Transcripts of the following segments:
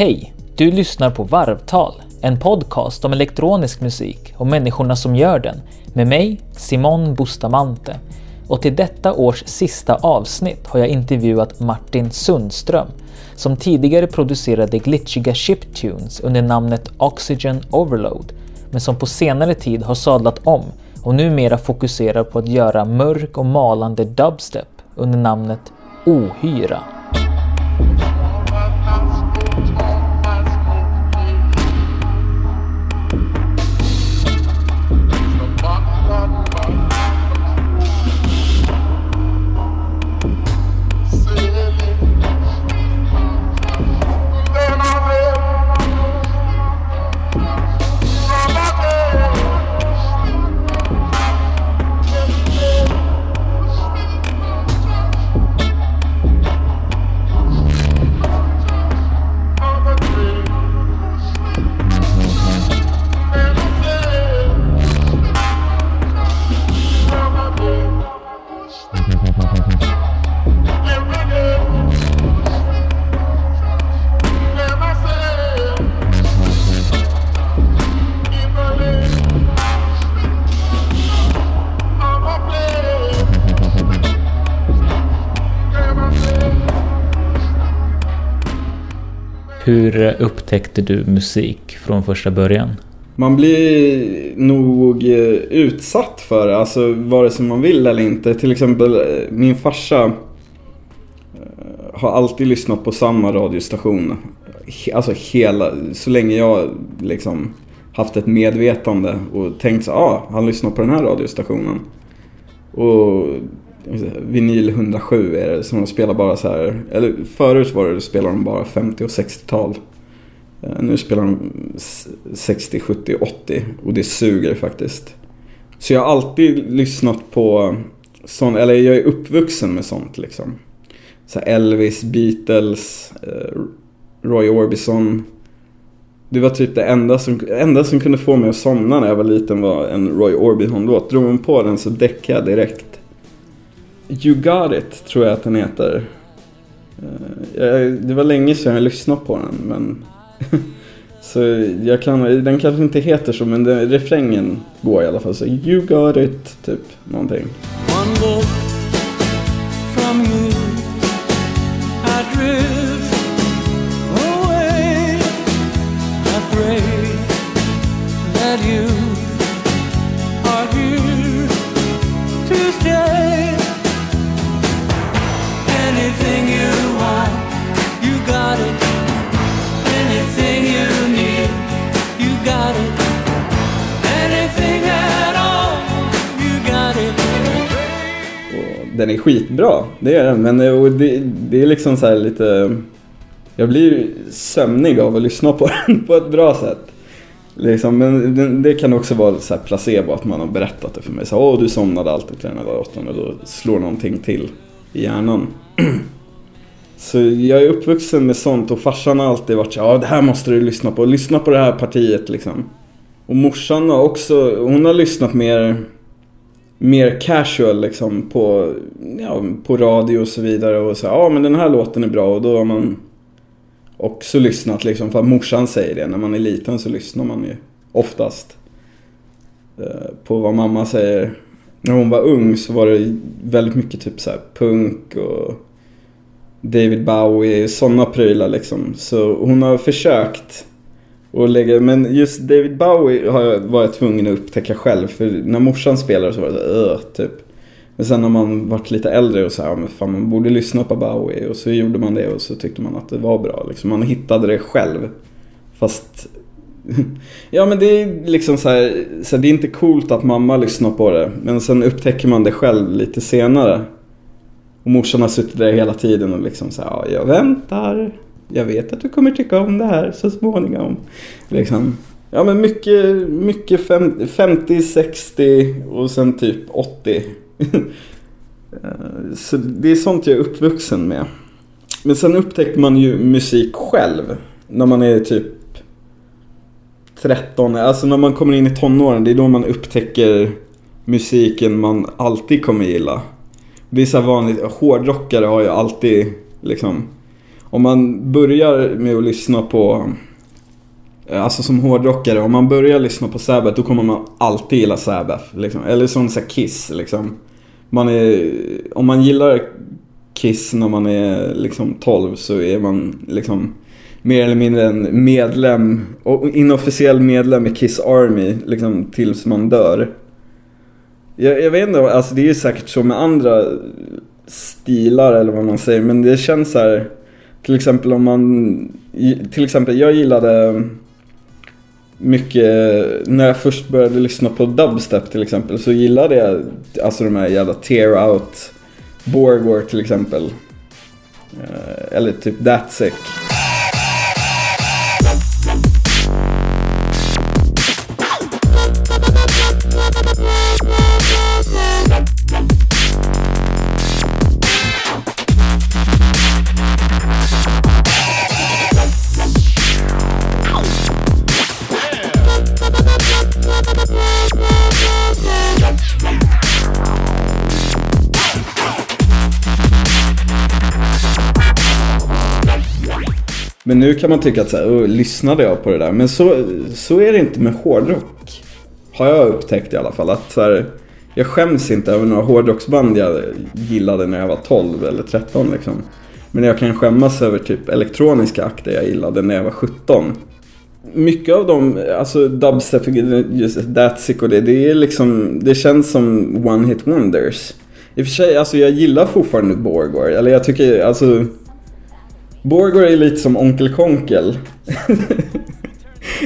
Hej! Du lyssnar på Varvtal, en podcast om elektronisk musik och människorna som gör den med mig, Simon Bustamante. Och till detta års sista avsnitt har jag intervjuat Martin Sundström som tidigare producerade glitchiga chiptunes under namnet Oxygen Overload men som på senare tid har sadlat om och numera fokuserar på att göra mörk och malande dubstep under namnet Ohyra. Hur upptäckte du musik från första början? Man blir nog eh, utsatt för alltså, det, alltså vare sig man vill eller inte. Till exempel eh, min farsa eh, har alltid lyssnat på samma radiostation. Alltså hela, så länge jag liksom haft ett medvetande och tänkt så ah, han lyssnar på den här radiostationen. Och vinyl 107 är det som de spelar bara så här. Eller förut var det, spelade de bara 50 och 60-tal. Eh, nu spelar de 60, 70, 80 och det suger faktiskt. Så jag har alltid lyssnat på sånt, eller jag är uppvuxen med sånt liksom. Så Elvis, Beatles, eh, Roy Orbison. Det var typ det enda som, enda som kunde få mig att somna när jag var liten var en Roy Orbison-låt. Drog man på den så däckade jag direkt. You Got It tror jag att den heter. Eh, det var länge sedan jag lyssnade på den men Så jag kan, den kanske inte heter så men den, refrängen går i alla fall så You got it, typ någonting. Skitbra, det är den. Men eh, det, det är liksom så lite... Jag blir sömnig av att lyssna på den på ett bra sätt. Liksom, men det, det, kan också vara så här placebo att man har berättat det för mig. Så, Åh, du somnade alltid till den här datorn och då slår någonting till i hjärnan. Så jag är uppvuxen med sånt och farsan har alltid varit så ja det här måste du lyssna på, lyssna på det här partiet liksom. Och morsan har också, hon har lyssnat mer, mer casual liksom på, ja, på radio och så vidare och så ja men den här låten är bra och då har man också lyssnat liksom för att morsan säger det. När man är liten så lyssnar man ju oftast eh, på vad mamma säger. När hon var ung så var det väldigt mycket typ så punk och David Bowie, sådana prylar liksom. Så hon har försökt och lägga, men just David Bowie har jag, var jag tvungen att upptäcka själv. För när morsan spelade så var det så, öh", typ. Men sen när man varit lite äldre och så här, men fan man borde lyssna på Bowie. Och så gjorde man det och så tyckte man att det var bra. Liksom. Man hittade det själv. Fast Ja men det är liksom så här, så här, det är inte coolt att mamma lyssnar på det. Men sen upptäcker man det själv lite senare. Och morsan har suttit där hela tiden och liksom så här, ja, jag väntar. Jag vet att du kommer tycka om det här så småningom. Liksom. Ja men mycket, mycket 50, 60 och sen typ 80. Eh, så det är sånt jag är uppvuxen med. Men sen upptäckte man ju musik själv. När man är typ 13, alltså när man kommer in i tonåren. Det är då man upptäcker musiken man alltid kommer gilla. Det är så vanligt, hårdrockare har ju alltid liksom om man börjar med att lyssna på eh, Alltså som hårdrockare, om man börjar lyssna på Sabbath då kommer man alltid gilla Sabbath. Liksom. Eller som så Kiss liksom. Man är, om man gillar Kiss när man är liksom 12 så är man liksom mer eller mindre en medlem, och inofficiell medlem i Kiss Army liksom tills man dör. Jag, jag vet inte, alltså det är ju säkert så med andra stilar eller vad man säger men det känns så här till exempel om man, till exempel jag gillade mycket, när jag först började lyssna på dubstep till exempel så gillade jag alltså de här jävla tear out, Borgware till exempel. Eh, eller typ That Sick. Men nu kan man tycka att så här, oh, lyssnade jag på det där? Men så, så är det inte med hårdrock. Har jag upptäckt i alla fall. Att så här, jag skäms inte över några hårdrocksband jag gillade när jag var 12 eller 13 liksom. Men jag kan skämmas över typ elektroniska akter jag gillade när jag var 17. Mycket av dem, alltså dubstep, just Datsik och det, det är liksom, det känns som one hit wonders. I och för sig, alltså jag gillar fortfarande Borgward, eller jag tycker, alltså Borgward är lite som Onkel Konkel.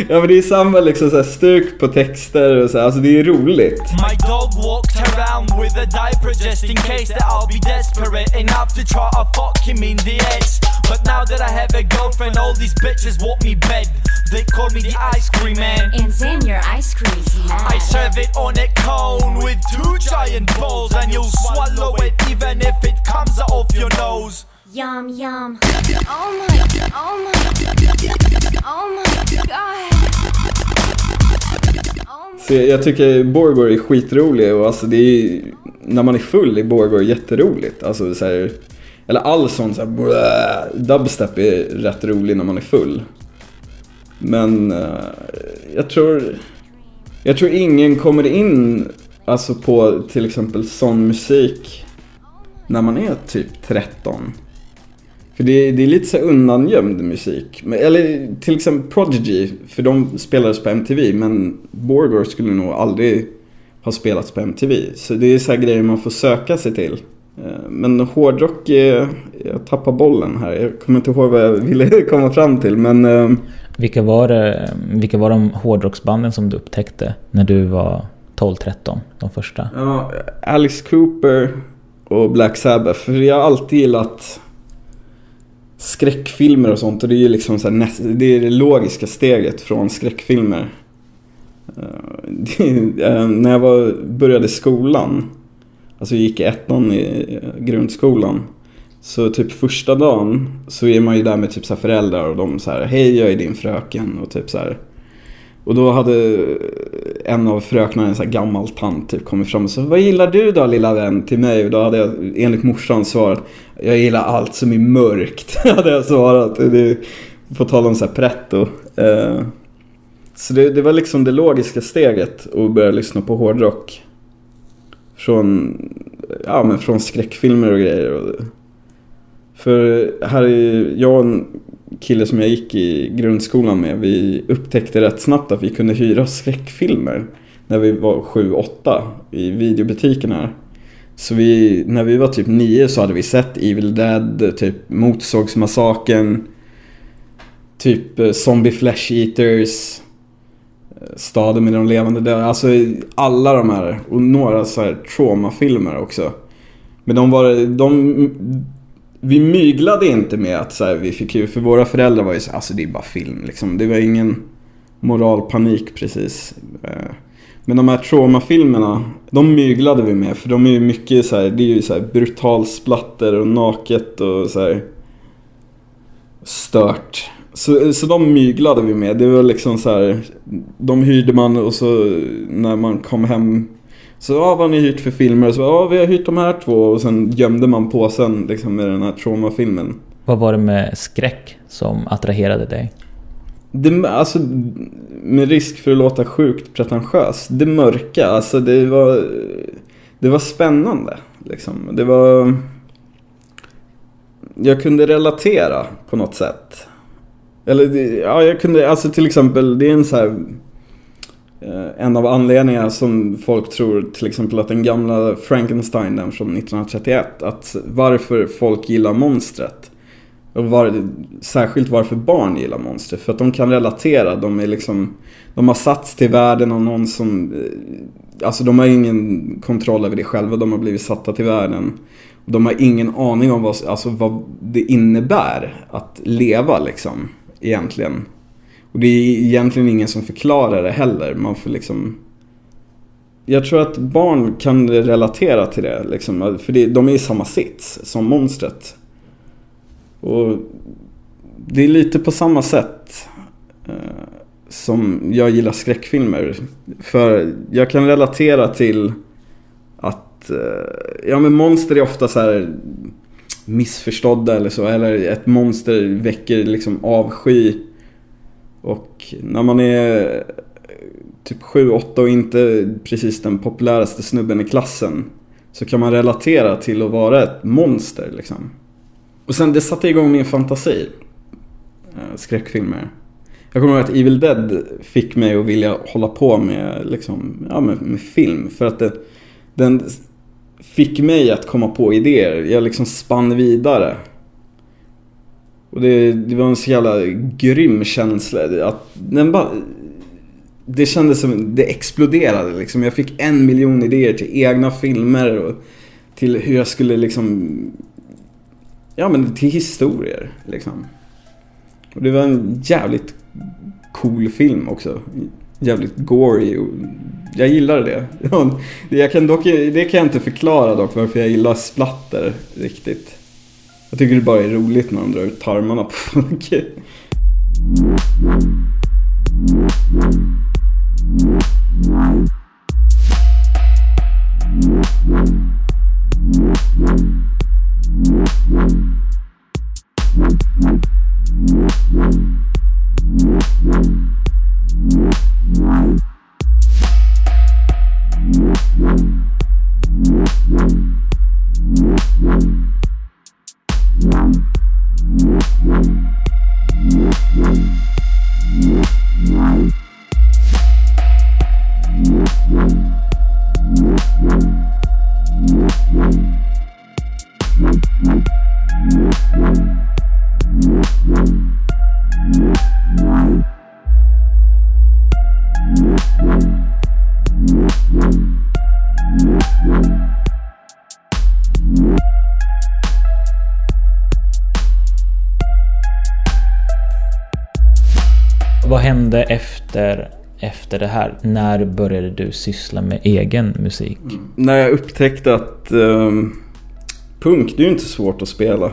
ja men det är samma liksom så här stuk på texter och så här, alltså det är roligt. My dog walked around with a diaper just in case that I'll be desperate enough to try to fuck him in the head. But now that I have a girlfriend, all these bitches want me bed. They call me the ice cream man. And Sam, your ice cream's mad. I serve it on a cone with two giant balls, and you'll Yum, yum. Oh my, oh my, oh my god. Oh my. Så jag, tycker Borgward är skitrolig och alltså det är när man är full är Borgward jätteroligt. Alltså så här, eller all sån så här, blä, dubstep är rätt rolig när man är full. Men eh, jag tror, jag tror ingen kommer in alltså på till exempel sån musik när man är typ 13. För det, det är lite så undangömd musik. Eller till exempel Prodigy, för de spelades på MTV. Men Borgward skulle nog aldrig ha spelats på MTV. Så det är så här grejer man får söka sig till. Eh, Men hårdrock, jag tappar bollen här. Jag kommer inte ihåg vad jag ville komma fram till. Men eh, Vilka var, det, vilka var de hårdrocksbanden som du upptäckte när du var 12-13? De första? ja, Alice Cooper och Black Sabbath. För jag har alltid gillat skräckfilmer och sånt. Och det är ju liksom så här, näst, det är det logiska steget från skräckfilmer. Eh, det, eh, när jag var, började skolan, alltså gick i ettan i eh, grundskolan. Så typ första dagen så är man ju där med typ så här föräldrar och de så här, hej jag är din fröken och typ så här. Och då hade en av fröknarna, en sån här gammal tant, typ kommit fram och sa Vad gillar du då lilla vän till mig? Och då hade jag enligt morsan svarat Jag gillar allt som är mörkt. hade jag svarat. Det, på tal om så här pretto. Eh, så det, det var liksom det logiska steget att börja lyssna på hårdrock. Från, ja, men från skräckfilmer och grejer. Och, för här är jag och en kille som jag gick i grundskolan med. Vi upptäckte rätt snabbt att vi kunde hyra skräckfilmer. När vi var 7-8 i videobutiken här. Så vi, när vi var typ 9 så hade vi sett Evil Dead, typ Motorsågsmassakern. Typ eh, Zombie Flesh Eaters. Eh, Staden med de levande döda. Alltså alla de här. Och några så här traumafilmer också. Men de var, de, vi myglade inte med att så här, vi fick ju, för våra föräldrar var ju så här, alltså det är bara film liksom. Det var ingen moralpanik precis. Eh, men de här traumafilmerna, de myglade vi med för de är ju mycket så här, det är ju så här brutal splatter och naket och så här stört. Så, så de myglade vi med. Det var liksom så här, de hyrde man och så när man kom hem så ja, vad har ni hyrt för filmer? Så ja, vi har hyrt de här två och sen gömde man påsen liksom med den här traumafilmen. Vad var det med skräck som attraherade dig? Det, alltså, med risk för att låta sjukt pretentiös. Det mörka, alltså det var, det var spännande. Liksom. Det var... Jag kunde relatera på något sätt. Eller ja, jag kunde, alltså till exempel, det är en så här... Eh, en av anledningarna som folk tror till exempel att den gamla Frankenstein den från 1931, att varför folk gillar monstret. Och var, särskilt varför barn gillar monster. För att de kan relatera. De, är liksom, de har satts till världen av någon som... Eh, alltså de har ingen kontroll över det själva. De har blivit satta till världen. De har ingen aning om vad, alltså vad det innebär att leva liksom. Egentligen. Och det är egentligen ingen som förklarar det heller. Man får liksom... Jag tror att barn kan relatera till det. Liksom, för det, de är i samma sits som monstret. Och det är lite på samma sätt eh, som jag gillar skräckfilmer. För jag kan relatera till att eh, ja, men monster är ofta så här missförstådda eller så. Eller ett monster väcker liksom avsky. Och när man är eh, typ 7-8 och inte precis den populäraste snubben i klassen så kan man relatera till att vara ett monster liksom. Och sen det satte igång min fantasi. Eh, skräckfilmer. Jag kommer ihåg att Evil Dead fick mig att vilja hålla på med, liksom, ja, med, med film. För att det, den fick mig att komma på idéer. Jag liksom spann vidare. Och det, det var en så jävla grym känsla. Att den bara, det kändes som, det exploderade liksom. Jag fick en miljon idéer till egna filmer och till hur jag skulle liksom Ja men till historier liksom. Och det var en jävligt cool film också. Jävligt gory och jag gillade det. Det Jag kan dock, det kan jag inte förklara dock varför jag gillar splatter riktigt. Jag tycker det bara är roligt när de drar ut tarmarna på folk. Efter det här? När började du syssla med egen musik? Mm. När jag upptäckte att um, punk, det är ju inte svårt att spela.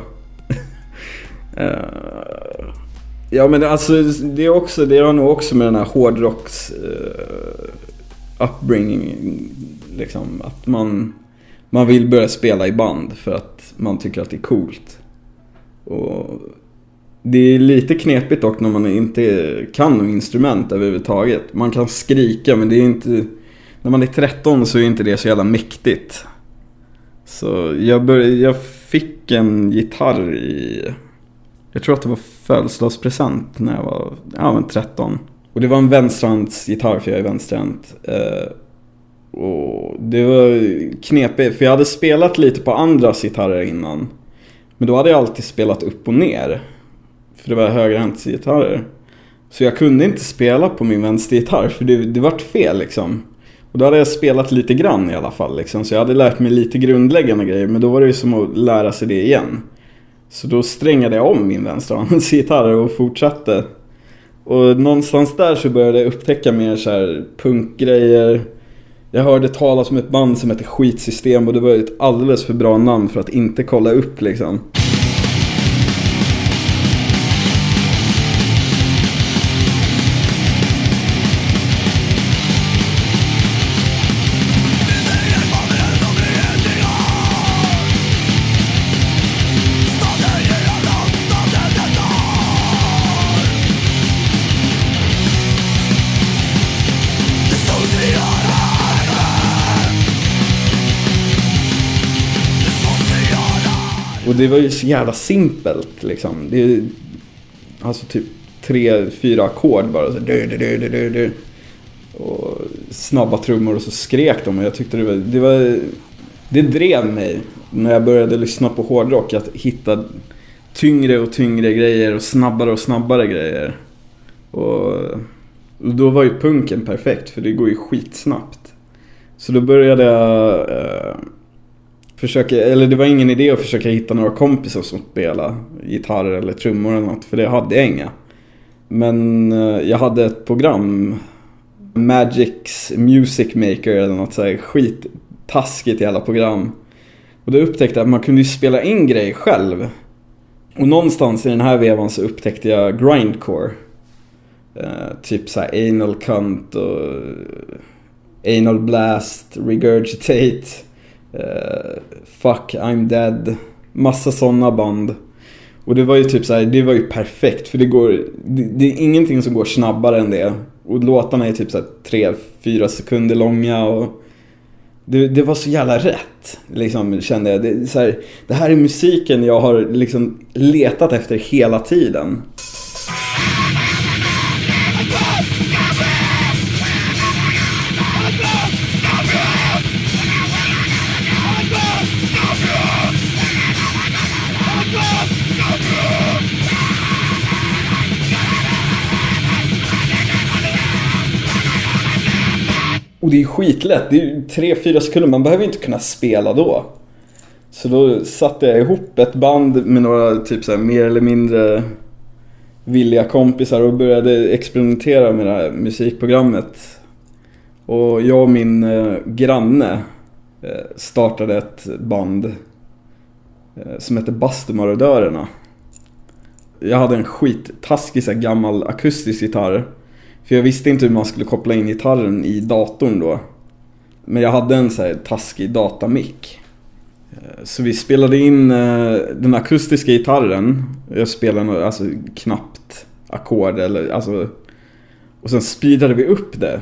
uh, ja men det, alltså det är också, det har nog också med den här hårdrocks uh, upbringing liksom. Att man, man vill börja spela i band för att man tycker att det är coolt. Och det är lite knepigt dock när man inte kan något instrument överhuvudtaget. Man kan skrika men det är inte... När man är 13 så är inte det så jävla mäktigt. Så jag, började, jag fick en gitarr i... Jag tror att det var födelsedagspresent när jag var ja, men 13. Och det var en vänsterhandsgitarr för jag är vänsterhänt. Eh, och det var knepigt för jag hade spelat lite på andras gitarrer innan. Men då hade jag alltid spelat upp och ner. För det var högerhandsgitarrer. Så jag kunde inte spela på min vänstergitarr för det, det vart fel liksom. Och då hade jag spelat lite grann i alla fall liksom. Så jag hade lärt mig lite grundläggande grejer. Men då var det ju som att lära sig det igen. Så då strängade jag om min vänsterhandsgitarr och fortsatte. Och någonstans där så började jag upptäcka mer så här punkgrejer. Jag hörde talas om ett band som hette Skitsystem och det var ett alldeles för bra namn för att inte kolla upp liksom. Och det var ju så jävla simpelt liksom. Det är alltså typ tre, fyra ackord bara. Så, du, du, du, du, du, du. Och snabba trummor och så skrek de och jag tyckte det var, det var... Det drev mig när jag började lyssna på hårdrock att hitta tyngre och tyngre grejer och snabbare och snabbare grejer. Och, och då var ju punken perfekt för det går ju skitsnabbt. Så då började jag eh, försöka, eller det var ingen idé att försöka hitta några kompisar som spelade gitarr eller trummor eller något för det hade jag inga. Men eh, jag hade ett program, Magics Music Maker eller något sånt här skittaskigt jävla program. Och då upptäckte jag att man kunde ju spela in grejer själv. Och någonstans i den här vevan så upptäckte jag grindcore. Eh, typ såhär anal cunt och eh, anal blast, regurgitate, Eh, fuck I'm dead. Massa sådana band. Och det var ju typ så här, det var ju perfekt för det går, det, det är ingenting som går snabbare än det. Och låtarna är typ så här 3-4 sekunder långa och det, det var så jävla rätt, liksom, kände jag. Det, så här, det här är musiken jag har liksom letat efter hela tiden. Det är ju skitlätt, det är ju 3-4 sekunder, man behöver ju inte kunna spela då. Så då satte jag ihop ett band med några typ så här, mer eller mindre villiga kompisar och började experimentera med det här musikprogrammet. Och jag och min eh, granne eh, startade ett band eh, som hette Bastumarodörerna. Jag hade en skittaskig så här, gammal akustisk gitarr. För jag visste inte hur man skulle koppla in gitarren i datorn då. Men jag hade en så här taskig datamick. Eh, så vi spelade in eh, den akustiska gitarren. Jag spelade alltså knappt ackord eller alltså. Och sen speedade vi upp det.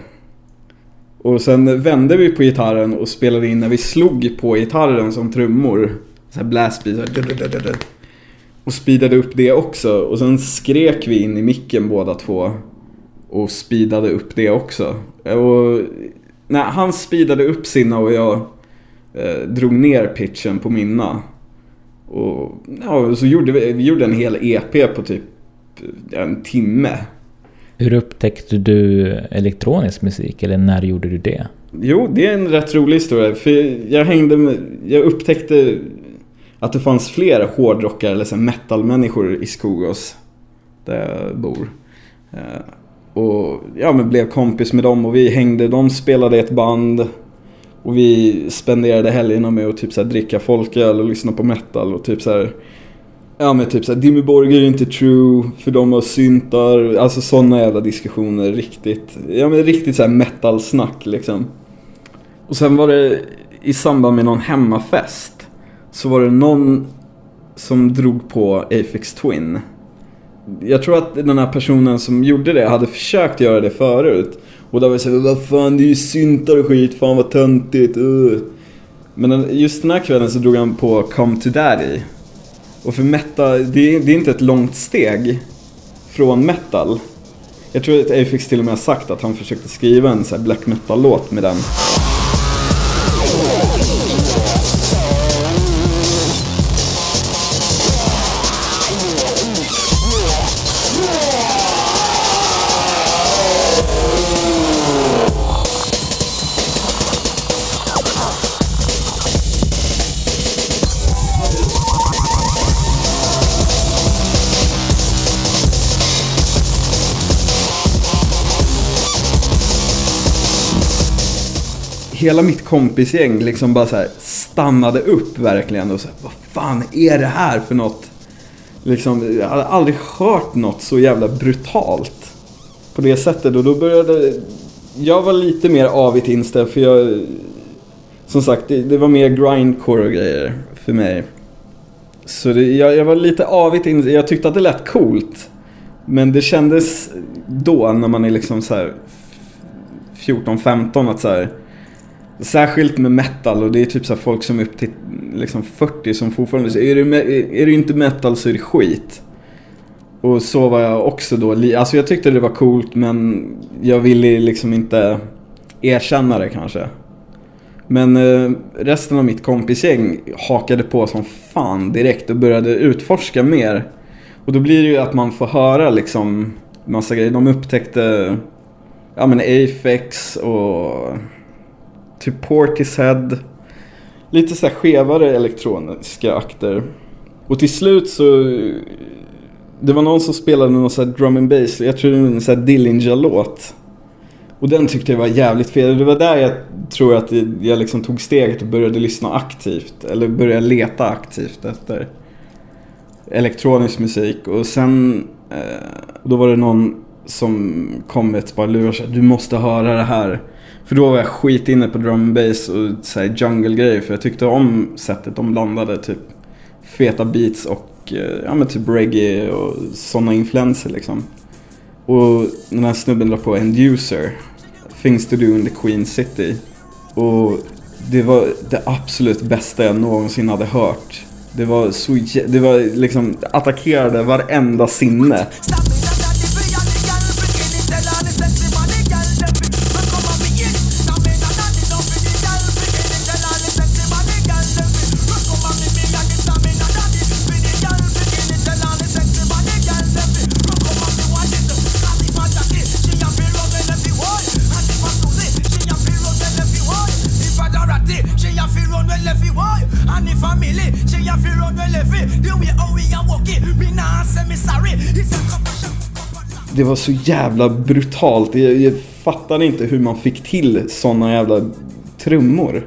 Och sen vände vi på gitarren och spelade in när vi slog på gitarren som trummor. Så här blast Och speedade upp det också. Och sen skrek vi in i micken båda två. Och speedade upp det också. Och när han speedade upp sina och jag eh, drog ner pitchen på mina. Och ja, så gjorde vi, vi gjorde en hel EP på typ en timme. Hur upptäckte du elektronisk musik eller när gjorde du det? Jo, det är en rätt rolig historia. För jag hängde med, jag upptäckte att det fanns fler hårdrockare eller metalmänniskor i Skogås. Där jag bor. Och ja, men blev kompis med dem och vi hängde, de spelade i ett band. Och vi spenderade helgerna med att typ så här dricka folköl och lyssna på metal och typ så här. Ja men typ såhär, Dimmy Borger är inte true för de har syntar, alltså sådana jävla diskussioner, riktigt, ja men riktigt såhär metal-snack liksom. Och sen var det i samband med någon hemmafest så var det någon som drog på Afix Twin. Jag tror att den här personen som gjorde det hade försökt göra det förut. Och då var det såhär, vad fan det är ju syntar och skit, fan vad töntigt, uh. Men just den här kvällen så drog han på Come to Daddy. Och för metal, det är, det är inte ett långt steg från metal. Jag tror att Afix till och med har sagt att han försökte skriva en så här black metal-låt med den. Hela mitt kompisgäng liksom bara så här stannade upp verkligen och så här, vad fan är det här för något? Liksom, jag hade aldrig hört något så jävla brutalt på det sättet och då började jag var lite mer avigt inställd för jag som sagt det, det var mer grindcore och grejer för mig. Så det, jag, jag var lite avigt inställd, jag tyckte att det lät coolt. Men det kändes då när man är liksom så här 14-15 att så här Särskilt med metal och det är typ så här folk som är upp till liksom 40 som fortfarande säger är det är det inte metal så är det skit. Och så var jag också då. Alltså jag tyckte det var coolt men jag ville liksom inte erkänna det kanske. Men eh, resten av mitt kompisgäng hakade på som fan direkt och började utforska mer. Och då blir det ju att man får höra liksom massa grejer. De upptäckte ja men AFEX och typ Portishead. Lite så här skevare elektroniska akter. Och till slut så det var någon som spelade någon sån här drum and bass, jag tror det var en sån här Dillinger-låt. Och den tyckte jag var jävligt fel. Det var där jag tror att jag liksom tog steget och började lyssna aktivt. Eller började leta aktivt efter elektronisk musik. Och sen, eh, då var det någon som kom med ett par lurar och sa du måste höra det här. För då var jag skit inne på drum and bass och så jungle-grejer. För jag tyckte om sättet de blandade typ feta beats och eh, ja men typ reggae och sådana influenser liksom. Och den här snubben la på End User, Things to do in the Queen City. Och det var det absolut bästa jag någonsin hade hört. Det var så det var liksom attackerade varenda sinne. Det var så jävla brutalt. Jag, jag fattade inte hur man fick till sådana jävla trummor.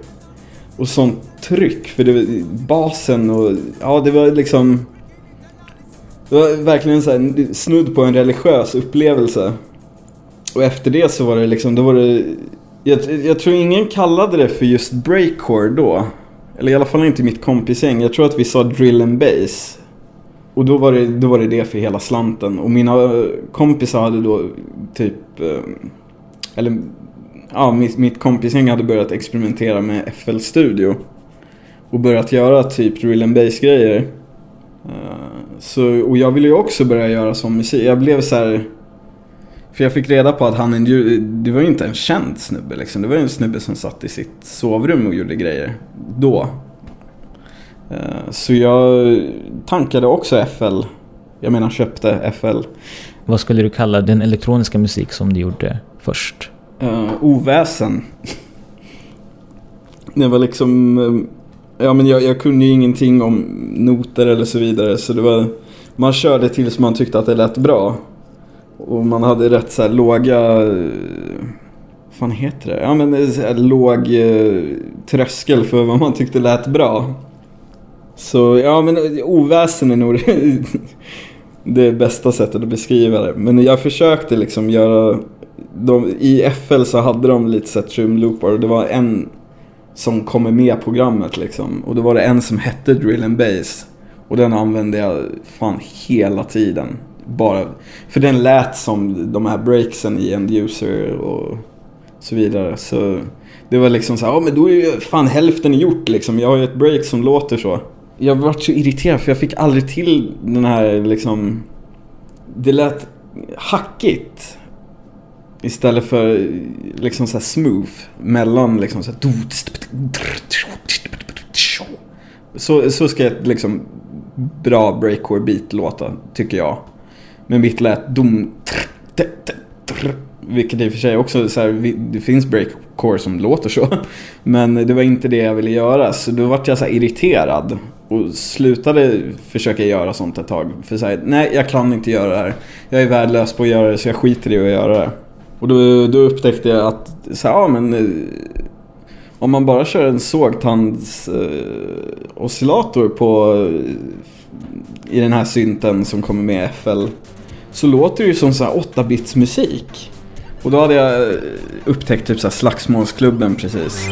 Och sånt tryck. För det var basen och ja det var liksom. Det var verkligen så här, snudd på en religiös upplevelse. Och efter det så var det liksom, då var det. Jag, jag tror ingen kallade det för just breakcore då. Eller i alla fall inte mitt kompisgäng. Jag tror att vi sa drill and bass. Och då var, det, då var det det för hela slanten. Och mina kompisar hade då typ... Eh, eller ja, mitt, mitt kompisgäng hade börjat experimentera med FL Studio. Och börjat göra typ drill and bass grejer. Eh, så, och jag ville ju också börja göra sån musik. Jag blev så här. För jag fick reda på att han det var ju inte en känd snubbe liksom. Det var ju en snubbe som satt i sitt sovrum och gjorde grejer. Då. Eh, Så jag tankade också FL. Jag menar köpte FL. Vad skulle du kalla den elektroniska musik som du gjorde först? Uh, oväsen. Det var liksom... eh, ja men jag, jag kunde ju ingenting om noter eller så vidare. Så det var... Man körde tills man tyckte att det lät bra. Och man hade rätt så här låga... Vad fan heter det? Ja men låg eh, tröskel för vad man tyckte lät bra. Så ja men eh, oväsen är nog det bästa sättet att beskriva det. Men jag försökte liksom göra de, I FL så hade de lite så 'trim trumloopar och det var en som kom med programmet liksom. Och då var det en som hette Drill and Bass. Och den använde jag fan hela tiden. Bara, för den lät som de här breaksen i End User och så vidare. Så det var liksom så här, ja men då är ju fan hälften gjort liksom. Jag har ju ett break som låter så. Jag vart så irriterad för jag fick aldrig till den här liksom... Det lät hackigt. Istället för liksom så här smooth mellan liksom så här... Så, så ska ett liksom bra breakcore beat låta, tycker jag. Men mitt lät dum... Vilket i och för sig också så här, det finns breakcore som låter så. Men det var inte det jag ville göra. Så då vart jag så här irriterad. Och slutade försöka göra sånt ett tag. För såhär, nej jag kan inte göra det här. Jag är värdelös på att göra det så jag skiter i att göra det. Och då, då upptäckte jag att, så här, ja men eh, om man bara kör en sågtandsoscillator eh, oscillator på i den här synten som kommer med FL så låter det ju som så här 8-bits musik. Och då hade jag eh, upptäckt typ så här Slagsmålsklubben precis.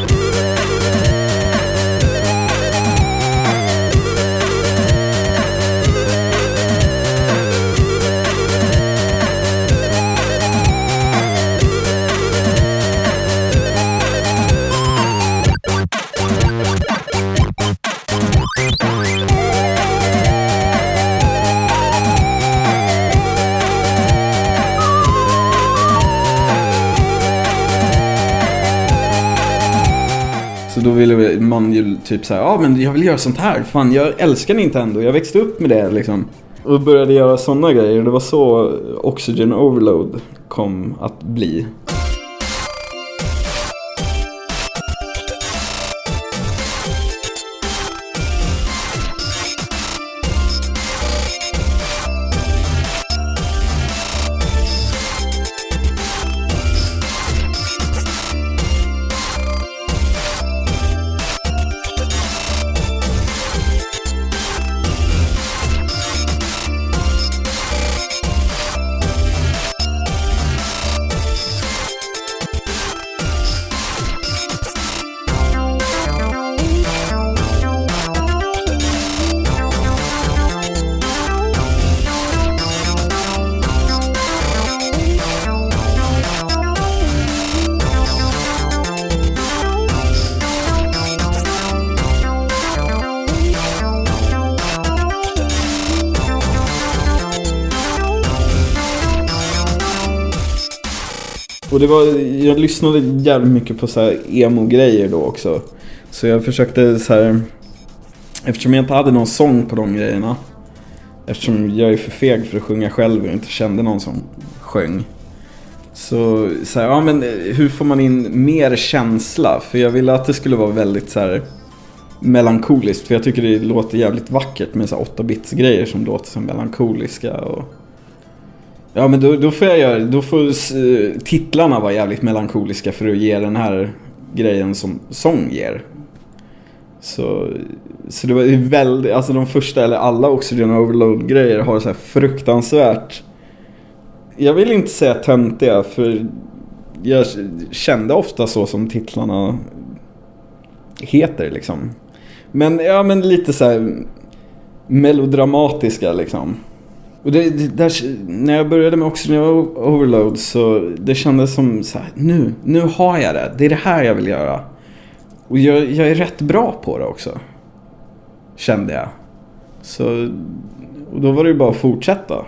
Så då ville man ju typ såhär, ja men jag vill göra sånt här. Fan, jag älskar Nintendo. Jag växte upp med det liksom. Och började göra sådana grejer. Det var så Oxygen Overload kom att bli. Och det var, jag lyssnade jävligt mycket på så här emo-grejer då också. Så jag försökte så här, eftersom jag inte hade någon sång på de grejerna. Eftersom jag är för feg för att sjunga själv och inte kände någon som sjöng. Så, så här, ja men hur får man in mer känsla? För jag ville att det skulle vara väldigt så här melankoliskt. För jag tycker det låter jävligt vackert med så här 8-bits grejer som låter som melankoliska. Och... Ja men då, då får jag göra, då får eh, titlarna vara jävligt melankoliska för att ge den här grejen som sång ger. Så, så det var ju väldigt, alltså de första, eller alla Oxygen Overload grejer har så här fruktansvärt Jag vill inte säga töntiga för jag kände ofta så som titlarna heter liksom. Men ja men lite så här melodramatiska liksom. Och det, det, där, när jag började med Oxygen Overload så det kändes som så här, nu, nu har jag det. Det är det här jag vill göra. Och jag, jag är rätt bra på det också. Kände jag. Så och då var det ju bara att fortsätta.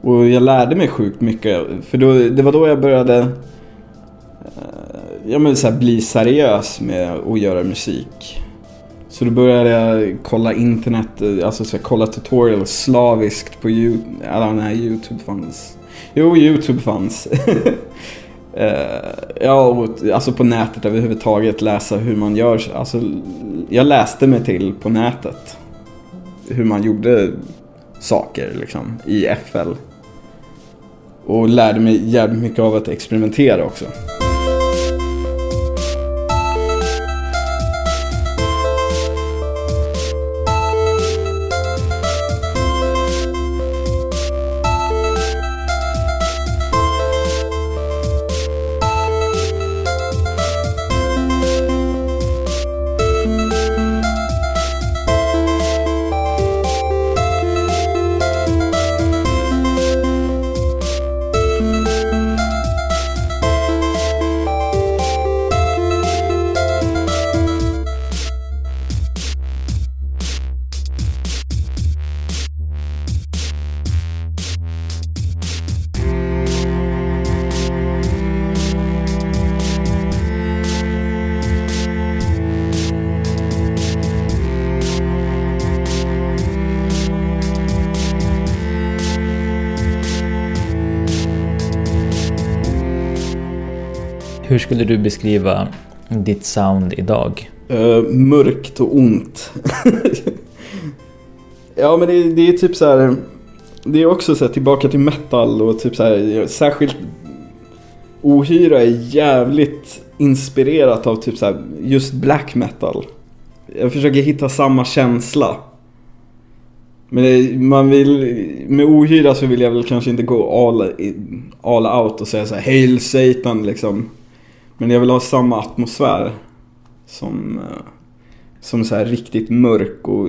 Och jag lärde mig sjukt mycket. För då, det var då jag började eh, ja, men så här, bli seriös med att göra musik. Så då började jag kolla internet, eh, alltså så här, kolla tutorials slaviskt på YouTube. alla, nej, YouTube fanns. Jo, YouTube fanns. uh, ja, och, alltså på nätet överhuvudtaget läsa hur man gör. Alltså, jag läste mig till på nätet. Hur man gjorde saker liksom i FL. Och lärde mig jävligt mycket av att experimentera också. Skulle du beskriva ditt sound idag? Uh, mörkt och ont. ja men det, det är typ så här. Det är också så här, tillbaka till metal och typ så här, särskilt Ohyra är jävligt inspirerat av typ så här, just black metal. Jag försöker hitta samma känsla. Men det, man vill, med ohyra så vill jag väl kanske inte gå all, all out och säga så här Hail Satan liksom. Men jag vill ha samma atmosfär. Som, eh, som så här riktigt mörk och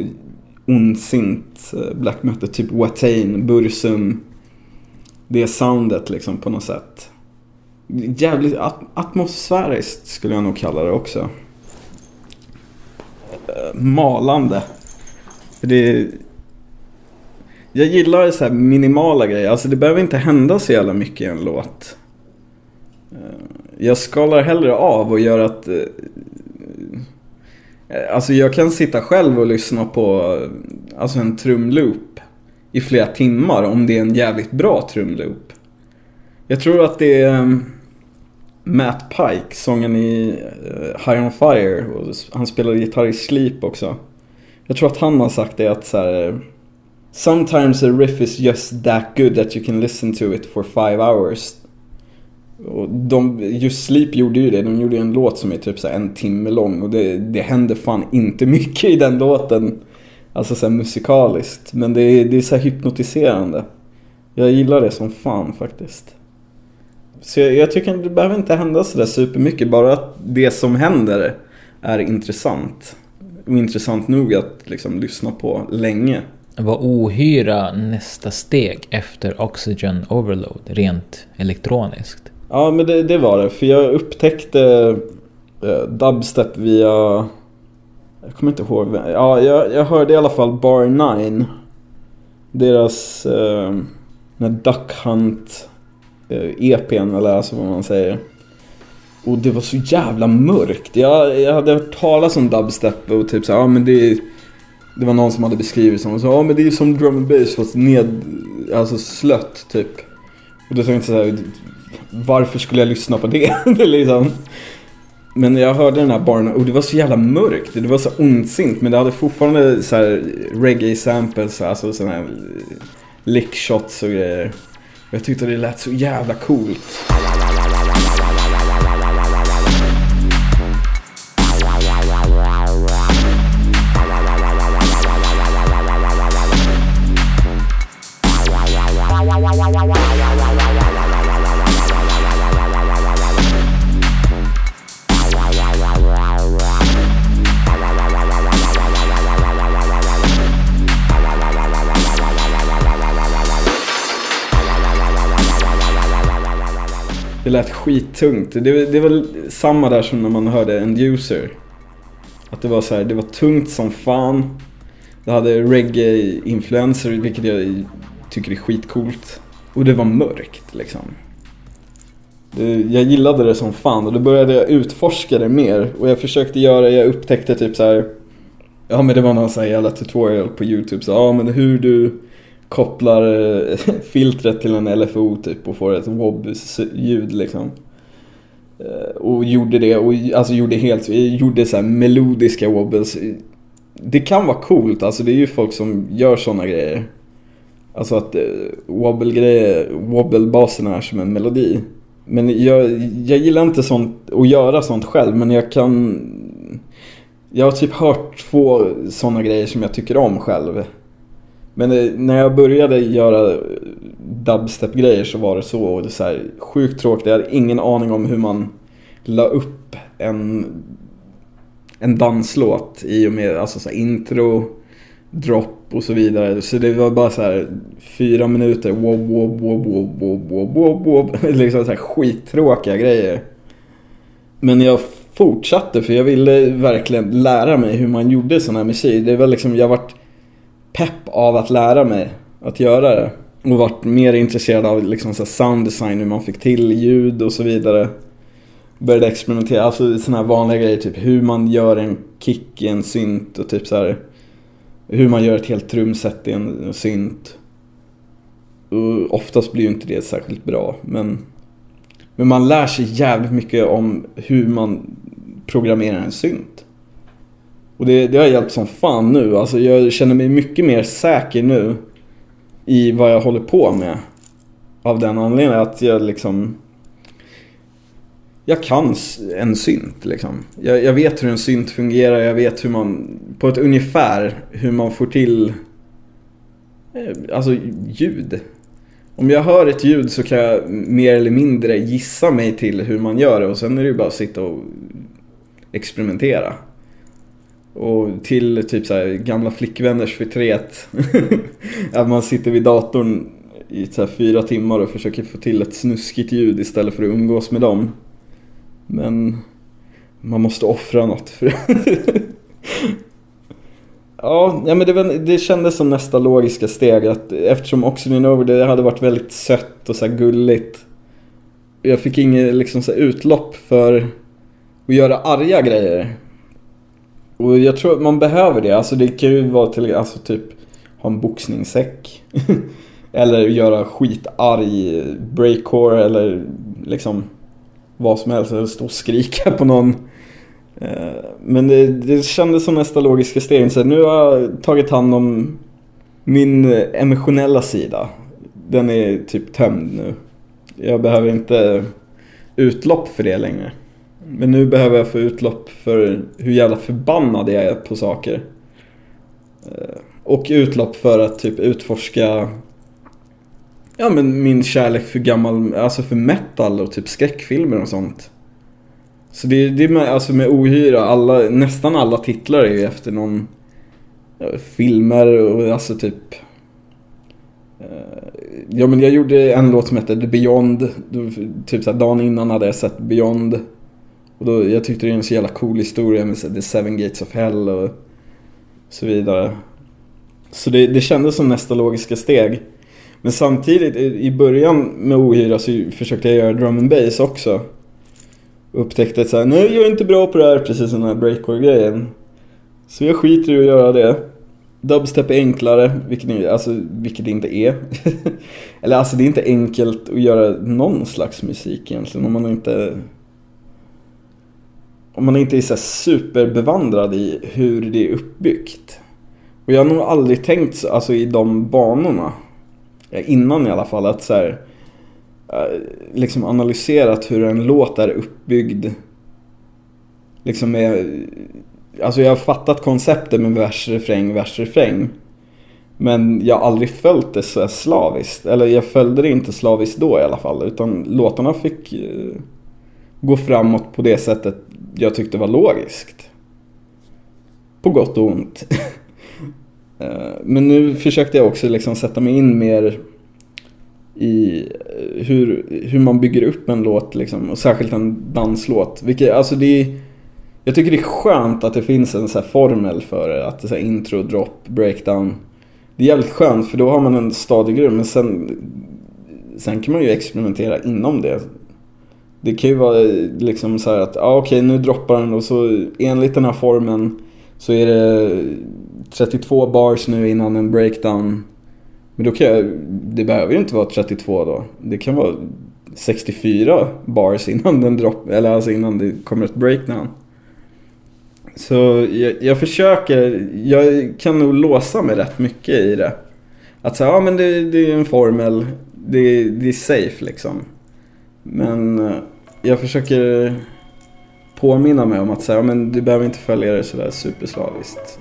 ondsint eh, black metal. Typ Watain, Bursum. Det soundet liksom på något sätt. Jävligt at atmosfäriskt skulle jag nog kalla det också. Eh, malande. För det jag gillar så här minimala grejer. Alltså det behöver inte hända så jävla mycket i en låt. Jag skalar hellre av och gör att... Eh, eh, Alltså jag kan sitta själv och lyssna på eh, alltså en trumloop i flera timmar om det är en jävligt bra trumloop. Jag tror att det är eh, Matt Pike, sången i eh, High On Fire. Och han spelar gitarr i Sleep också. Jag tror att han har sagt det att så här. Sometimes a riff is just that good that you can listen to it for five hours. Och de, just Sleep gjorde ju det. De gjorde ju en låt som är typ så här en timme lång. Och det, det händer fan inte mycket i den låten. Alltså så musikaliskt. Men det är, det är så här hypnotiserande. Jag gillar det som fan faktiskt. Så jag, jag tycker det behöver inte hända sådär supermycket. Bara att det som händer är intressant. Och intressant nog att liksom lyssna på länge. Var ohyra nästa steg efter Oxygen Overload, rent elektroniskt? Ja men det, det var det. För jag upptäckte eh, dubstep via... Jag kommer inte ihåg. vem- Ja, jag, jag hörde i alla fall Bar 9. Deras... Eh, den här Duck Hunt eh, EPn eller alltså vad man säger. Och det var så jävla mörkt. Jag, jag hade hört talas om dubstep och typ så ja men det det var någon som hade beskrivit som och sa, ja men det är ju som drum and bass fast ned, alltså slött typ. Och då tänkte jag så här, varför skulle jag lyssna på det? det liksom. Men jag hörde den här baren och det var så jävla mörkt. Det var så ondsint men det hade fortfarande så här reggae samples, alltså sådana här lick shots och grejer. Jag tyckte det lät så jävla coolt. Det lät skittungt. Det, det var samma där som när man hörde End user. Att det var så här, det var tungt som fan. Det hade reggae-influenser, vilket jag tycker är skitcoolt. Och det var mörkt liksom. Det, jag gillade det som fan och då började jag utforska det mer. Och jag försökte göra, jag upptäckte typ så här. Ja men det var någon sån här jävla tutorial på YouTube. Så ja men hur du kopplar eh, filtret till en LFO typ och får ett wobb-ljud liksom. Eh, och gjorde det och alltså gjorde helt, gjorde så här melodiska wobbles. Det kan vara coolt, alltså det är ju folk som gör sådana grejer. Alltså att eh, wobble-grejer, wobble-basen är som en melodi. Men jag, jag gillar inte sånt, att göra sånt själv men jag kan... Jag har typ hört två sådana grejer som jag tycker om själv. Men eh, när jag började göra dubstep-grejer så var det så. Och det är så här, sjukt tråkigt. Jag hade ingen aning om hur man la upp en, en danslåt i och med alltså så här, intro, drop och så vidare. Så det var bara så här fyra minuter, wob, wob, wob, wob, wob, wob, wob, wob. Liksom så här skittråkiga grejer. Men jag fortsatte för jag ville verkligen lära mig hur man gjorde sån här musik. Det var liksom, jag vart pepp av att lära mig att göra det. Och varit mer intresserad av liksom så sound design, hur man fick till ljud och så vidare. Började experimentera, alltså sådana här vanliga grejer, typ hur man gör en kick i en synt och typ så här hur man gör ett helt trumset i en synt. Och oftast blir ju inte det särskilt bra, men men man lär sig jävligt mycket om hur man programmerar en synt. Och det, det har hjälpt som fan nu. Alltså jag känner mig mycket mer säker nu i vad jag håller på med. Av den anledningen att jag liksom... Jag kan en synt liksom. Jag, jag vet hur en synt fungerar, jag vet hur man... På ett ungefär hur man får till... Eh, alltså ljud. Om jag hör ett ljud så kan jag mer eller mindre gissa mig till hur man gör det och sen är det ju bara att sitta och experimentera. Och till typ så här gamla flickvänners förtret. att man sitter vid datorn i så här fyra timmar och försöker få till ett snuskigt ljud istället för att umgås med dem. Men man måste offra något för Ja, ja men det, var, det kändes som nästa logiska steg att eftersom Oxygen Over det hade varit väldigt sött och så här gulligt. Jag fick inget liksom så utlopp för att göra arga grejer. Och jag tror att man behöver det. Alltså det kan ju vara till, alltså typ ha en boxningssäck. eller göra skitarg breakcore eller liksom vad som helst. Eller stå och skrika på någon. Eh, men det, det kändes som nästa logiska steg. Så nu har jag tagit hand om min emotionella sida. Den är typ tömd nu. Jag behöver inte utlopp för det längre. Men nu behöver jag få utlopp för hur jävla förbannad jag är på saker. Eh, och utlopp för att typ utforska Ja men min kärlek för gammal, alltså för metal och typ skräckfilmer och sånt. Så det, det är med, alltså med ohyra, alla, nästan alla titlar är ju efter någon filmer och alltså typ eh, Ja men jag gjorde en låt som hette The Beyond, typ såhär dagen innan hade jag sett Beyond. Och då, jag tyckte det är en så jävla cool historia med The Seven Gates of Hell och så vidare. Så det, det kändes som nästa logiska steg. Men samtidigt i i början med Ohyra så försökte jag göra drum and bass också. Och upptäckte att så här, nej jag är inte bra på det här, precis som den här breakcore-grejen. Så jag skiter i att göra det. Dubstep är enklare, vilket, ni- alltså, vilket det inte är. Eller alltså det är inte enkelt att göra någon slags musik egentligen om man inte... Om man inte är så superbevandrad i hur det är uppbyggt. Och jag har nog aldrig tänkt så- alltså, i de banorna. Innan i alla fall att så här, eh, liksom analyserat hur en låt är uppbyggd. Liksom med, alltså jag har fattat konceptet med vers, refräng, vers, refräng. Men jag har aldrig följt det så här slaviskt. Eller jag följde det inte slaviskt då i alla fall. Utan låtarna fick eh, gå framåt på det sättet jag tyckte var logiskt. På gott och ont. Eh, men nu försökte jag också liksom sätta mig in mer i eh, hur, hur man bygger upp en låt liksom, och särskilt en danslåt. Vilket, alltså det är, jag tycker det är skönt att det finns en så här formel för det. Att det är så här intro, drop, breakdown. Det är jävligt skönt för då har man en stadig grund men sen, sen kan man ju experimentera inom det. Det kan ju vara eh, liksom så här att, ja ah, okej nu droppar den och så enligt den här formen så är det 32 bars nu innan en breakdown. Men då kan jag, det behöver ju inte vara 32 då. Det kan vara 64 bars innan den dropp, eller alltså innan det kommer ett breakdown. Så jag, jag försöker, jag kan nog låsa mig rätt mycket i det. Att säga, ja men det, det är en formel, det, det är safe liksom. Men eh, jag försöker påminna mig om att säga, men du behöver inte följa det sådär superslaviskt.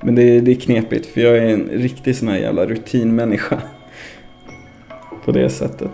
Men det, det är knepigt för jag är en riktig sån här jävla rutinmänniska. På det sättet.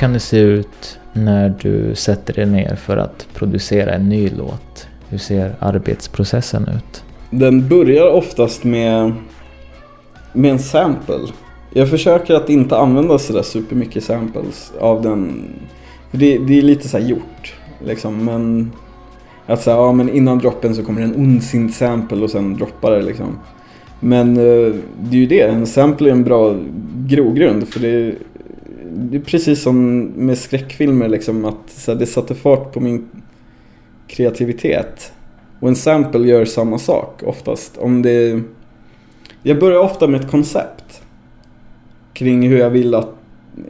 Kan det se ut när du sätter dig ner för att producera en ny låt? Hur ser arbetsprocessen ut? Den börjar oftast med, med en sample. Jag försöker att inte använda sådär supermycket samples av den. För det, det är lite så här gjort. Liksom, men att säga, ja men innan droppen så kommer det en ondsint sample och sen droppar det liksom. Men eh, det är ju det, en sample är en bra grogrund för det, det är precis som med skräckfilmer liksom att så här, det satte fart på min kreativitet. Och en sample gör samma sak oftast. Om det... Jag börjar ofta med ett koncept. Kring hur jag vill att,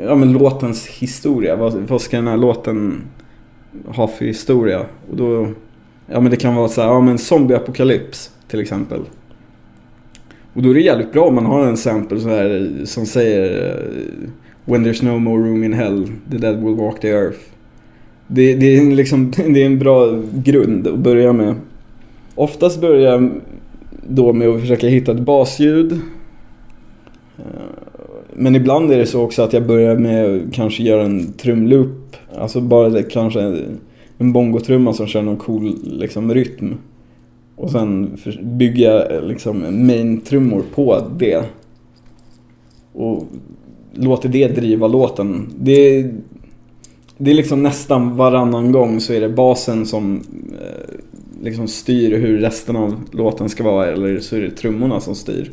ja men låtens historia. Vad, vad ska den här låten ha för historia? Och då, Ja men det kan vara så här, ja men zombieapokalyps till exempel. Och då är det jävligt bra om man har en sample så här som säger When there's no more room in hell, the dead will walk the earth. Det, det, är liksom, det är en bra grund att börja med. Oftast börjar jag då med att försöka hitta ett basljud. Eh, men ibland är det så också att jag börjar med att kanske göra en trumloop. Alltså bara det, kanske en bongotrumma som kör någon cool liksom, rytm. Och sen bygga bygger jag liksom main-trummor på det. Och låter det driva låten. Det, det är liksom nästan varannan gång så är det basen som eh, liksom styr hur resten av låten ska vara. Eller så är det trummorna som styr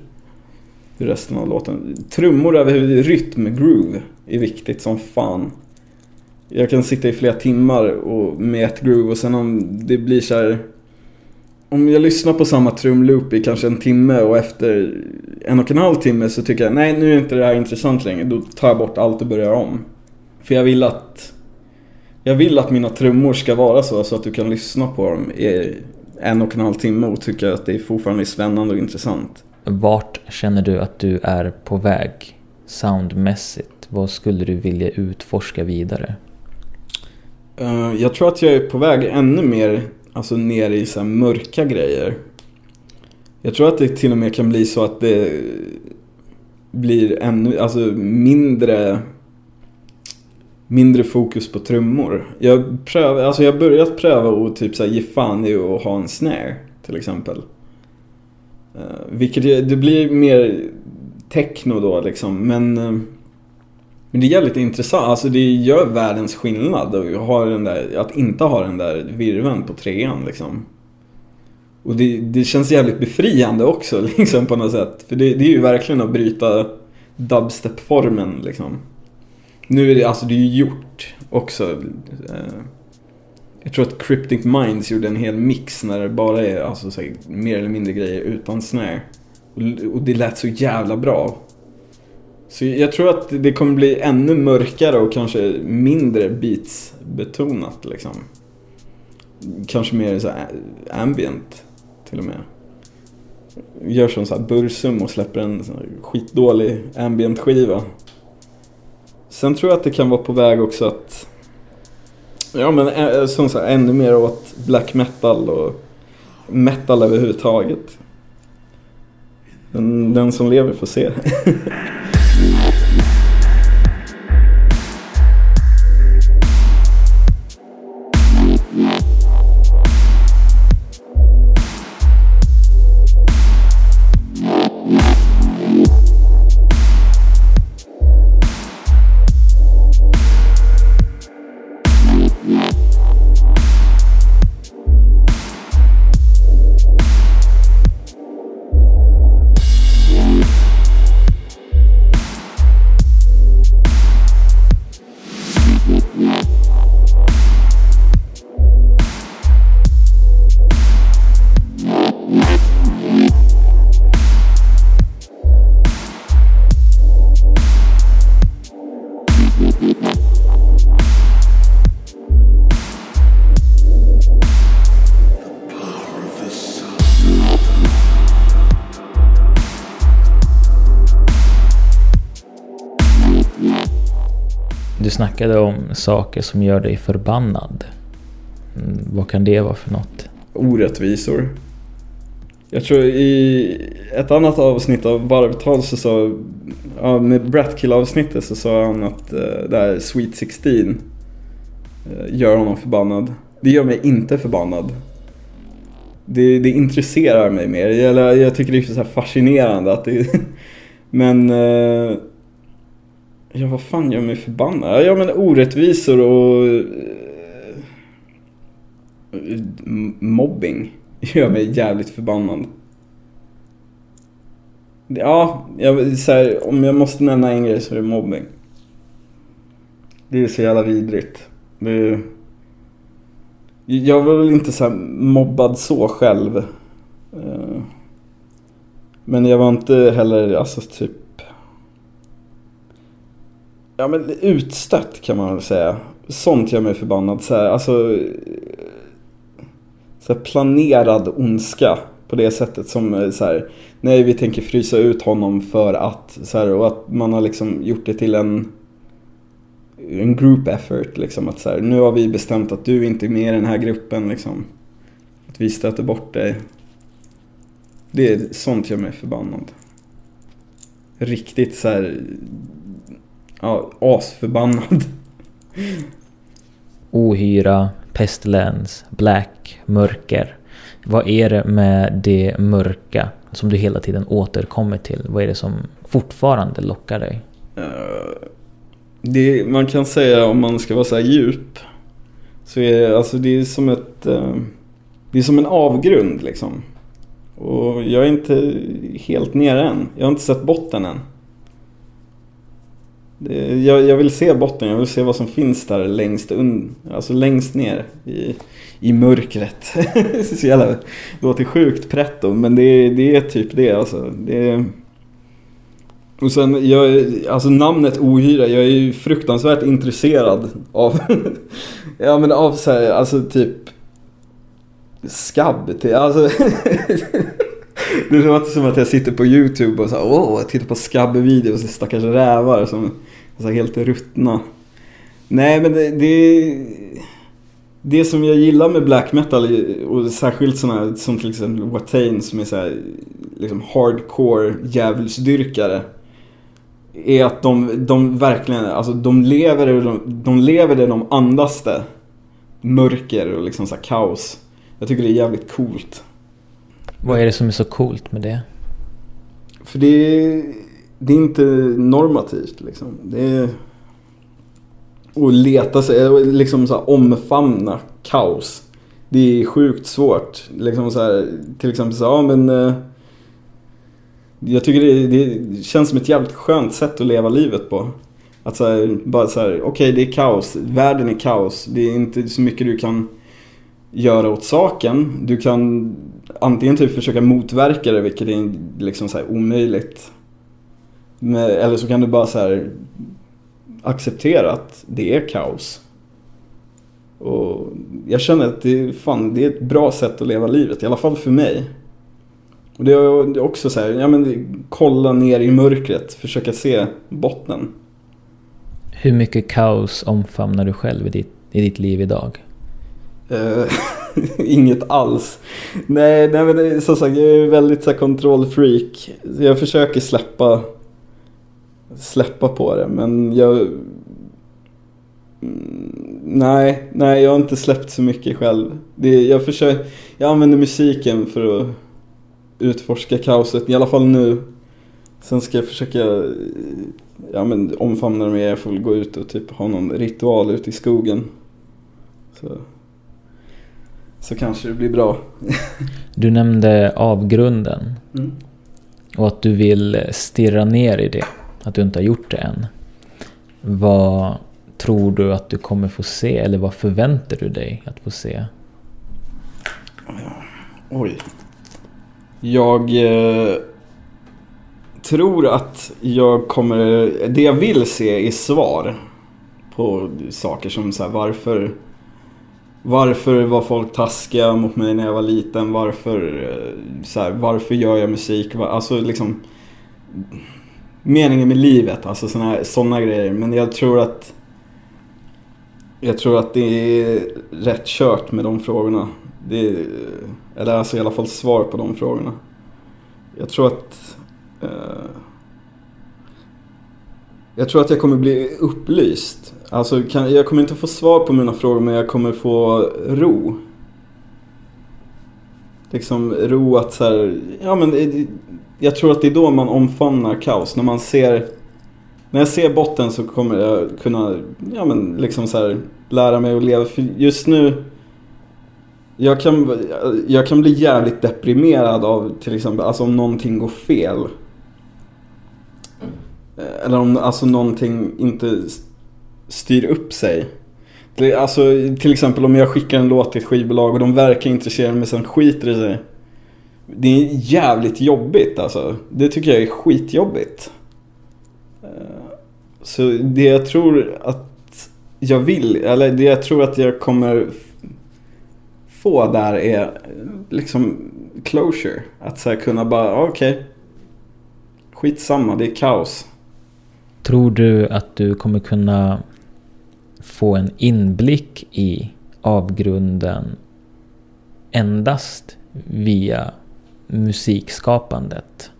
hur resten av låten. Trummor över rytm, groove, är viktigt som fan. Jag kan sitta i flera timmar och med ett groove och sen om det blir så här om jag lyssnar på samma trumloop i kanske en timme och efter en och en halv timme så tycker jag nej nu är inte det här intressant längre. Då tar jag bort allt och börjar om. För jag vill att jag vill att mina trummor ska vara så, så att du kan lyssna på dem i en och en halv timme och tycka att det är fortfarande är spännande och intressant. Vart känner du att du är på väg soundmässigt? Vad skulle du vilja utforska vidare? Eh, jag tror att jag är på väg ännu mer alltså ner i så här mörka grejer. Jag tror att det till och med kan bli så att det blir ännu, alltså mindre mindre fokus på trummor. Jag prövar, alltså jag har börjat pröva och typ så här ge fan i att ha en snare till exempel. Uh, vilket det blir mer techno då liksom men eh, men det är jävligt intressant, alltså det gör världens skillnad att, den där, att inte ha den där virveln på trean liksom. Och det, det känns jävligt befriande också liksom på något sätt. För det, det är ju verkligen att bryta dubstep-formen liksom. Nu är det, alltså det är ju gjort också. Eh, jag tror att Cryptic Minds gjorde en hel mix när det bara är alltså, så här, mer eller mindre grejer utan snare. Och, och det lät så jävla bra. Så jag tror att det kommer bli ännu mörkare och kanske mindre beats betonat liksom. Kanske mer så här ambient till och med. Gör som så här Bursum och släpper en sån skitdålig ambient skiva. Sen tror jag att det kan vara på väg också att Ja men eh, som sagt, ännu mer åt black metal och metal överhuvudtaget. Den, den som lever får se. snackade om saker som gör dig förbannad. Mm, vad kan det vara för något? orättvisor. Jag tror i ett annat avsnitt av Varvtal så sa, ja, med Bratkill avsnittet så sa han att uh, det här Sweet 16 eh, gör honom förbannad. Det gör mig inte förbannad. Det, det intresserar mig mer. Jag, jag tycker det är så här fascinerande att det... Men... Uh, ja, vad fan gör mig förbannad? Ja, men orättvisor och... eh, mobbing gör mig jävligt förbannad. Ja, jag, så här, om jag måste nämna en grej så är det mobbing. Det är så jävla vidrigt. Det, jag var väl inte så här mobbad så själv. Eh, men jag var inte heller, alltså typ... Ja men utstött kan man väl säga. Sånt gör mig förbannad. Så här, alltså... så här planerad ondska på det sättet som eh, så här, nej vi tänker frysa ut honom för att, så här, och att man har liksom gjort det till en en group effort liksom att så här, nu har vi bestämt att du inte är med i den här gruppen liksom. Att vi stöter bort dig. Det är sånt gör mig förbannad. Riktigt så här, ja, asförbannad. Ohyra, pestilens, black, mörker. Vad är det med det mörka som du hela tiden återkommer till? Vad är det som fortfarande lockar dig? Eh, det, man kan säga om man ska vara så här djup. Så är alltså det är som ett... eh, Det är som en avgrund liksom. Och jag är inte helt nere än. Jag har inte sett botten än. Jag, jag vill se botten, jag vill se vad som finns där längst un, alltså längst ner i, i mörkret. det så jävla, det låter sjukt pretto men det, är- det är typ det alltså. Det och sen, jag, alltså namnet ohyra, jag är ju fruktansvärt intresserad av, ja men av så här, alltså typ skabb till, alltså Det låter som att jag sitter på YouTube och så åh, tittar på skabbevideos, och stackars rävar som är så helt ruttna. Nej men det, det, det som jag gillar med black metal och särskilt sådana som till exempel Watain som är så här, liksom hardcore djävulsdyrkare. Är att de, de verkligen, alltså de lever, de, de lever det de andas det. Mörker och liksom så här kaos. Jag tycker det är jävligt coolt. Vad är det som är så coolt med det? För det är, det är inte normativt liksom. Det är att leta sig, eh, liksom så här, omfamna kaos. Det är sjukt svårt. Liksom så här, till exempel så här, ja men eh, jag tycker det, det känns som ett jävligt skönt sätt att leva livet på. Att så här, bara så här, okej det är kaos, världen är kaos. Det är inte så mycket du kan göra åt saken. Du kan antingen typ försöka motverka det, vilket är liksom så här omöjligt. Men, eller så kan du bara så här acceptera att det är kaos. Och jag känner att det, fan, det är ett bra sätt att leva livet, i alla fall för mig. Och det är det är också så här, ja men kolla ner i mörkret, försöka se botten. Hur mycket kaos omfamnar du själv i ditt, i ditt liv idag? Inget alls. Nej, nej men det som sagt, jag är väldigt så här, kontrollfreak. Jag försöker släppa, släppa på det, men jag... Mm, nej, nej, jag har inte släppt så mycket själv. Det, jag, försöker, jag använder musiken för att utforska kaoset, i alla fall nu. Sen ska jag försöka eh, ja, men, omfamna det mer, jag får väl gå ut och typ ha någon ritual ute i skogen. Så så kanske det blir bra. Du nämnde avgrunden Mm. och att du vill stirra ner i det. Att du inte har gjort det än. Vad tror du att du kommer få se eller vad förväntar du dig att få se? Oj. Jag eh, tror att jag kommer... Det jag vill se är svar på saker som så här, varför... Varför var folk taskiga mot mig när jag var liten? Varför, eh, så här, varför gör jag musik? Alltså liksom... Meningen med livet, alltså sådana såna grejer. Men jag tror att... Jag tror att det är rätt kört med de frågorna. Det är, eller alltså i alla fall svar på de frågorna. Jag tror att... Eh, jag tror att jag kommer bli upplyst. Alltså kan, jag kommer inte få svar på mina frågor men jag kommer få ro. Liksom ro att så här, ja men jag tror att det är då man omfamnar kaos. När man ser, när jag ser botten så kommer jag kunna, ja men liksom så här, lära mig att leva. För just nu, jag kan, jag kan bli jävligt deprimerad av till exempel, alltså om någonting går fel. Eller om alltså någonting inte styr upp sig. Alltså till exempel om jag skickar en låt till ett skivbolag och de verkar intresserade men sen skiter det sig. Det är jävligt jobbigt alltså. Det tycker jag är skitjobbigt. Eh, så det jag tror att jag vill, eller det jag tror att jag kommer få där är liksom closure. Att så här kunna bara, ah, okej. Skitsamma, det är kaos. Tror du att du kommer kunna få en inblick i avgrunden endast via musikskapandet?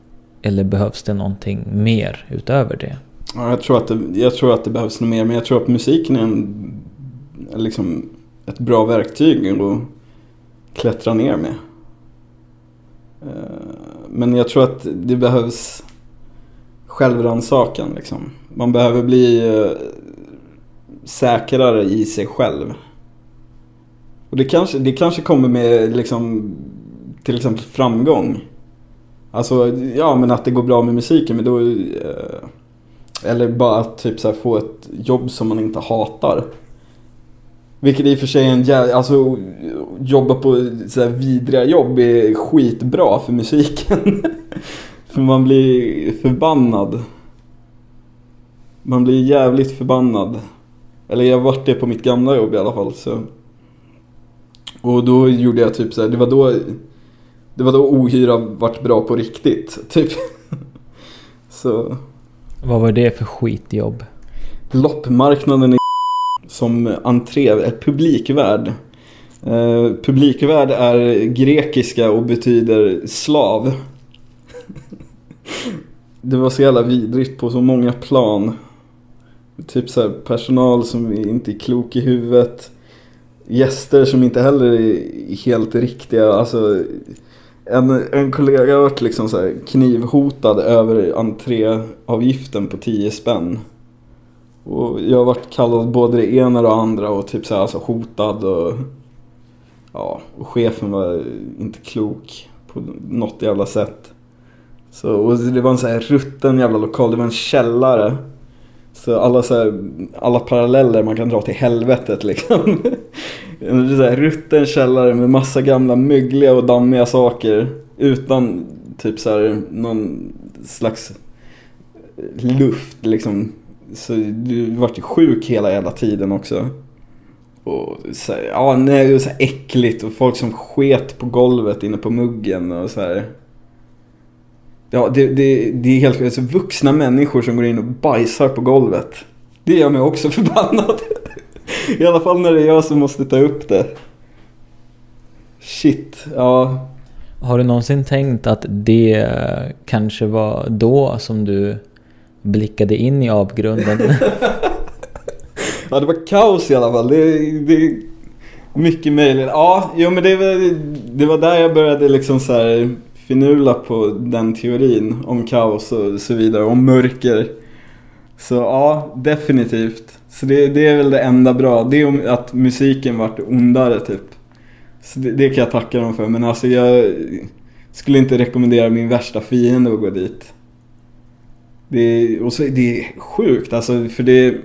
Eller behövs det någonting mer utöver det? Ja, jag, tror att det, jag tror att det behövs något mer, men jag tror att musiken är en, liksom ett bra verktyg att klättra ner med. Eh, men jag tror att det behövs självrannsakan liksom. Man behöver bli eh, säkrare i sig själv. Och det kanske, det kanske kommer med liksom till exempel framgång. Alltså, ja men att det går bra med musiken men då... Eh, eller bara att typ så här, få ett jobb som man inte hatar. Vilket i och för sig är en jävla, alltså jobba på så här vidriga jobb är skitbra för musiken. för man blir förbannad. Man blir jävligt förbannad. Eller jag vart det på mitt gamla jobb i alla fall så. Och då gjorde jag typ så här, det var då Det var då ohyra vart bra på riktigt, typ. så Vad var det för skitjobb? Loppmarknaden i som entré, eh, publikvärd. Eh, publikvärd är grekiska och betyder slav. Det var så jävla vidrigt på så många plan. Typ så här, personal som inte är klok i huvudet. Gäster som inte heller är helt riktiga. Alltså, en, en kollega har varit liksom så här knivhotad över entréavgiften på 10 spänn. Och jag har varit kallad både det ena och det andra och typ så här, alltså hotad och... Ja, och chefen var inte klok på något jävla sätt. Så, och det var en så här rutten jävla lokal, det var en källare. Så alla, så här, alla paralleller man kan dra till helvetet liksom. En så här rutten källare med massa gamla mögliga och dammiga saker. Utan typ så här någon slags luft liksom. Så du vart ju sjuk hela jävla tiden också. Och så här, ja nej, det var så här äckligt och folk som sket på golvet inne på muggen och så här. Ja, det, det, det är helt alltså, vuxna människor som går in och bajsar på golvet. Det gör mig också förbannad. I alla fall när det är jag som måste ta upp det. Shit, ja. Har du någonsin tänkt att det kanske var då som du blickade in i avgrunden? Ja, det var kaos i alla fall. Det, det mycket möjligt. Ja, jo men det det var där jag började liksom så här finula på den teorin om kaos och så vidare, om mörker. Så ja, definitivt. Så det, det är väl det enda bra. Det är att musiken vart ondare typ. Så det, det kan jag tacka dem för. Men alltså jag skulle inte rekommendera min värsta fiende att gå dit. Det är, och så, det är sjukt alltså för det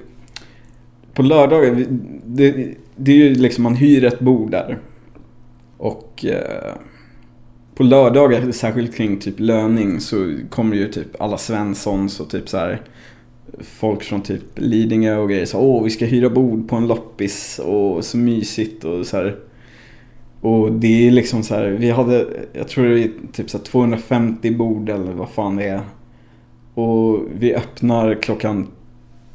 På lördagar, det, det är ju liksom man hyr ett bord där. Och eh, på lördagar, särskilt kring typ löning, så kommer ju typ alla Svenssons och typ så här folk från typ Lidingö och grejer så åh vi ska hyra bord på en loppis och så mysigt och så här. Och det är liksom så här, vi hade, jag tror det är typ så här 250 bord eller vad fan det är. Och vi öppnar klockan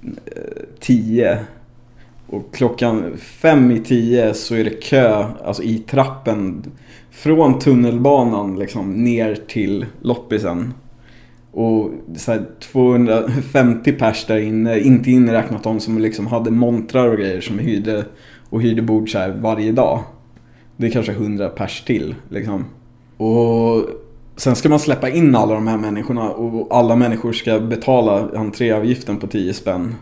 eh, 10. Och klockan fem i tio så är det kö, alltså i trappen. Från tunnelbanan liksom ner till loppisen. Och så här 250 pers där inne, inte inräknat de som liksom hade montrar och grejer som hyrde och hyrde bord så här varje dag. Det är kanske 100 pers till liksom. Och sen ska man släppa in alla de här människorna och alla människor ska betala entréavgiften på 10 spänn.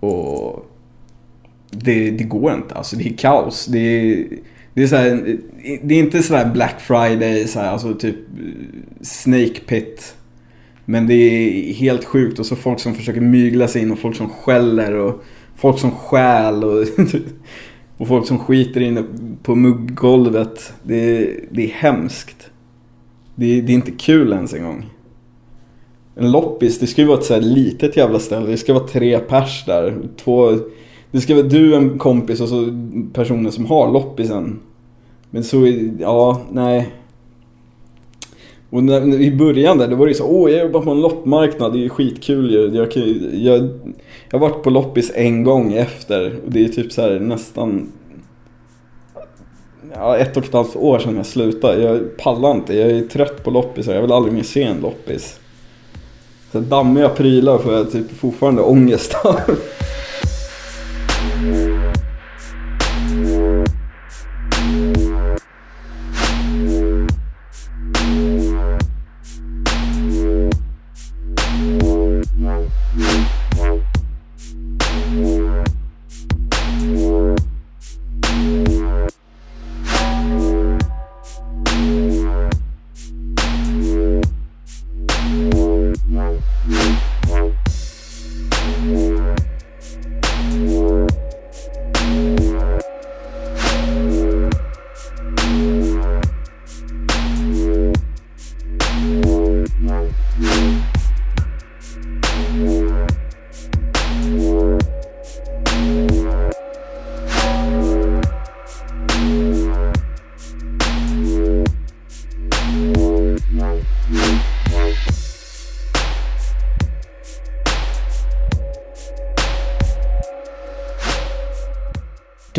Och det, det går inte, alltså det är kaos. Det är, det är, så här, det är inte sådär Black Friday, så här, alltså typ Snake Pit. Men det är helt sjukt och så folk som försöker mygla sig in och folk som skäller och folk som stjäl och, och folk som skiter inne på mugggolvet. Det är, det är hemskt. Det är, det är inte kul ens en gång. En loppis, det ska ju vara ett så här litet jävla ställe. Det ska vara tre pers där. Två, det ska vara du, en kompis och så personen som har loppisen. Men så, ja, nej. Och när, i början där, då var det ju så åh jag jobbar på en loppmarknad, det är ju skitkul ju. Jag, jag, jag har varit på loppis en gång efter och det är typ så här nästan ja, ett och ett halvt år sedan jag slutade. Jag pallar inte, jag är trött på loppisar, jag vill aldrig mer se en loppis. Så dammiga prylar får jag typ fortfarande ångest av.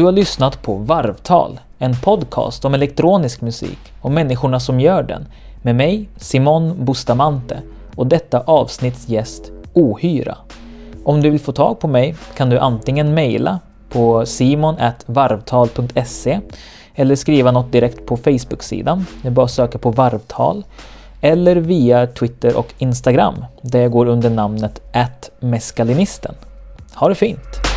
Du har lyssnat på Varvtal, en podcast om elektronisk musik och människorna som gör den med mig, Simon Bustamante och detta avsnitts gäst Ohyra. Om du vill få tag på mig kan du antingen mejla på simon.varvtal.se eller skriva något direkt på Facebook-sidan. Det är bara att söka på Varvtal. Eller via Twitter och Instagram där jag går under namnet @meskalinisten. Ha det fint!